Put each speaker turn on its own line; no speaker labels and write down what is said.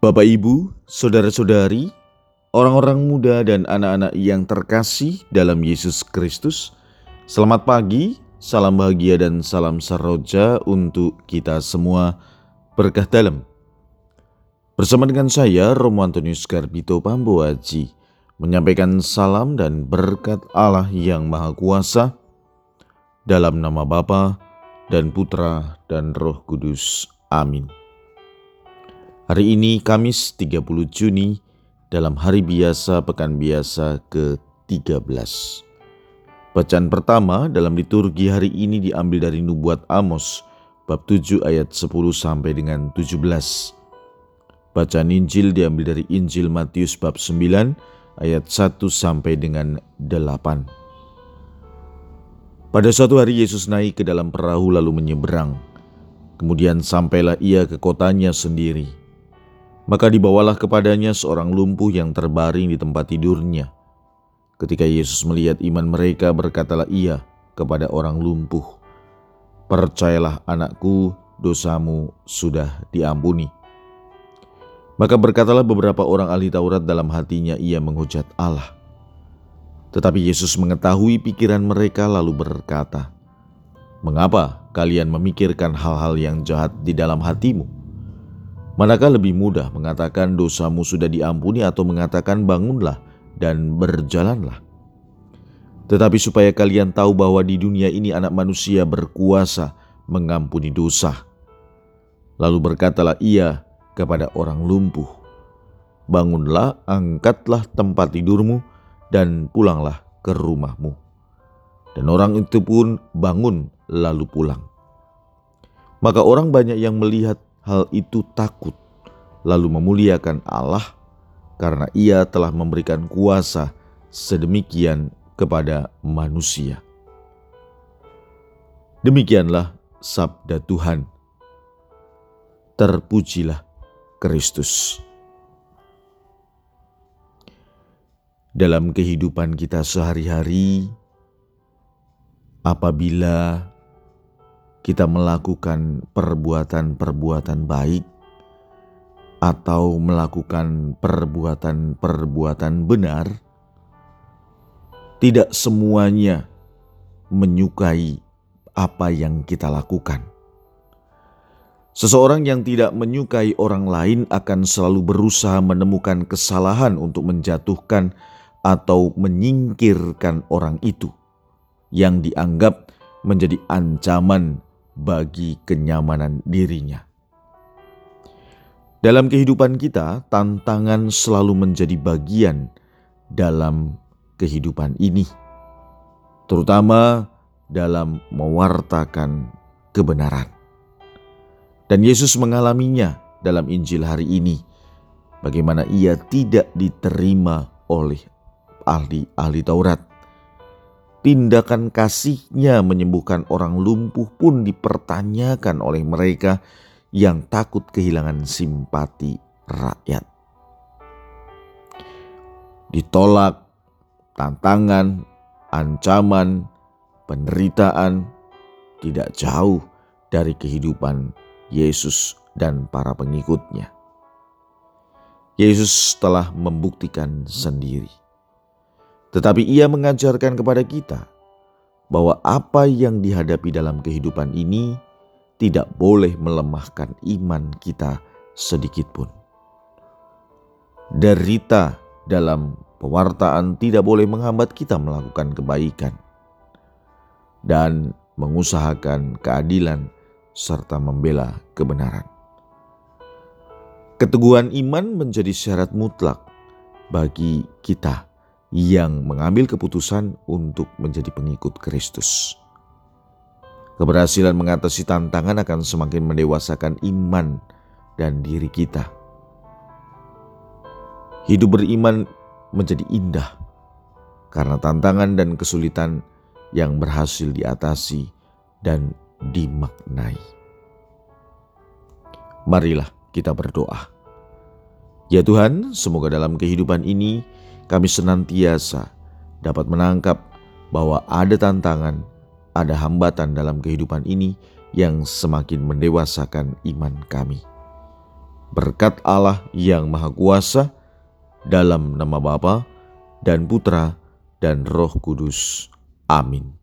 Bapak, Ibu, saudara-saudari, orang-orang muda, dan anak-anak yang terkasih dalam Yesus Kristus, selamat pagi, salam bahagia, dan salam saroja untuk kita semua. Berkah dalam bersama dengan saya, Romo Antonius Garbito Pamboaji, menyampaikan salam dan berkat Allah yang Maha Kuasa dalam nama Bapa dan Putra dan Roh Kudus. Amin. Hari ini Kamis 30 Juni dalam hari biasa pekan biasa ke-13. Bacaan pertama dalam liturgi hari ini diambil dari nubuat Amos bab 7 ayat 10 sampai dengan 17. Bacaan Injil diambil dari Injil Matius bab 9 ayat 1 sampai dengan 8. Pada suatu hari Yesus naik ke dalam perahu lalu menyeberang. Kemudian sampailah ia ke kotanya sendiri. Maka dibawalah kepadanya seorang lumpuh yang terbaring di tempat tidurnya. Ketika Yesus melihat iman mereka, berkatalah ia kepada orang lumpuh, "Percayalah, anakku, dosamu sudah diampuni." Maka berkatalah beberapa orang ahli Taurat dalam hatinya, ia menghujat Allah. Tetapi Yesus mengetahui pikiran mereka, lalu berkata, "Mengapa kalian memikirkan hal-hal yang jahat di dalam hatimu?" Manakah lebih mudah mengatakan dosamu sudah diampuni atau mengatakan bangunlah dan berjalanlah? Tetapi supaya kalian tahu bahwa di dunia ini anak manusia berkuasa mengampuni dosa. Lalu berkatalah ia kepada orang lumpuh, Bangunlah, angkatlah tempat tidurmu, dan pulanglah ke rumahmu. Dan orang itu pun bangun lalu pulang. Maka orang banyak yang melihat hal itu takut, lalu memuliakan Allah karena Ia telah memberikan kuasa sedemikian kepada manusia. Demikianlah sabda Tuhan. Terpujilah Kristus. Dalam kehidupan kita sehari-hari, apabila kita melakukan perbuatan-perbuatan baik atau melakukan perbuatan-perbuatan benar, tidak semuanya menyukai apa yang kita lakukan. Seseorang yang tidak menyukai orang lain akan selalu berusaha menemukan kesalahan untuk menjatuhkan atau menyingkirkan orang itu yang dianggap menjadi ancaman bagi kenyamanan dirinya. Dalam kehidupan kita, tantangan selalu menjadi bagian dalam kehidupan ini, terutama dalam mewartakan kebenaran. Dan Yesus mengalaminya dalam Injil hari ini, bagaimana ia tidak diterima oleh ahli-ahli Taurat Tindakan kasihnya menyembuhkan orang lumpuh pun dipertanyakan oleh mereka yang takut kehilangan simpati rakyat. Ditolak, tantangan, ancaman, penderitaan tidak jauh dari kehidupan Yesus dan para pengikutnya. Yesus telah membuktikan sendiri tetapi ia mengajarkan kepada kita bahwa apa yang dihadapi dalam kehidupan ini tidak boleh melemahkan iman kita sedikit pun. Derita dalam pewartaan tidak boleh menghambat kita melakukan kebaikan dan mengusahakan keadilan serta membela kebenaran. Keteguhan iman menjadi syarat mutlak bagi kita yang mengambil keputusan untuk menjadi pengikut Kristus. Keberhasilan mengatasi tantangan akan semakin mendewasakan iman dan diri kita. Hidup beriman menjadi indah karena tantangan dan kesulitan yang berhasil diatasi dan dimaknai. Marilah kita berdoa. Ya Tuhan, semoga dalam kehidupan ini kami senantiasa dapat menangkap bahwa ada tantangan, ada hambatan dalam kehidupan ini yang semakin mendewasakan iman kami. Berkat Allah yang Maha Kuasa, dalam nama Bapa dan Putra dan Roh Kudus. Amin.